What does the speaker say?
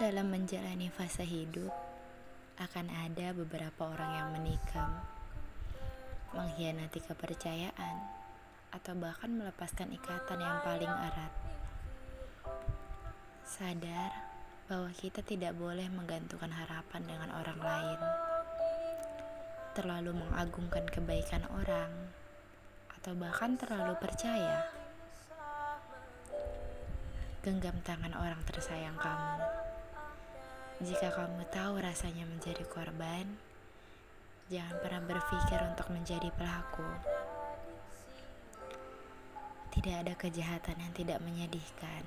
Dalam menjalani fase hidup, akan ada beberapa orang yang menikam, mengkhianati kepercayaan, atau bahkan melepaskan ikatan yang paling erat. Sadar bahwa kita tidak boleh menggantungkan harapan dengan orang lain, terlalu mengagungkan kebaikan orang, atau bahkan terlalu percaya. Genggam tangan orang tersayang kamu jika kamu tahu rasanya menjadi korban, jangan pernah berpikir untuk menjadi pelaku. Tidak ada kejahatan yang tidak menyedihkan.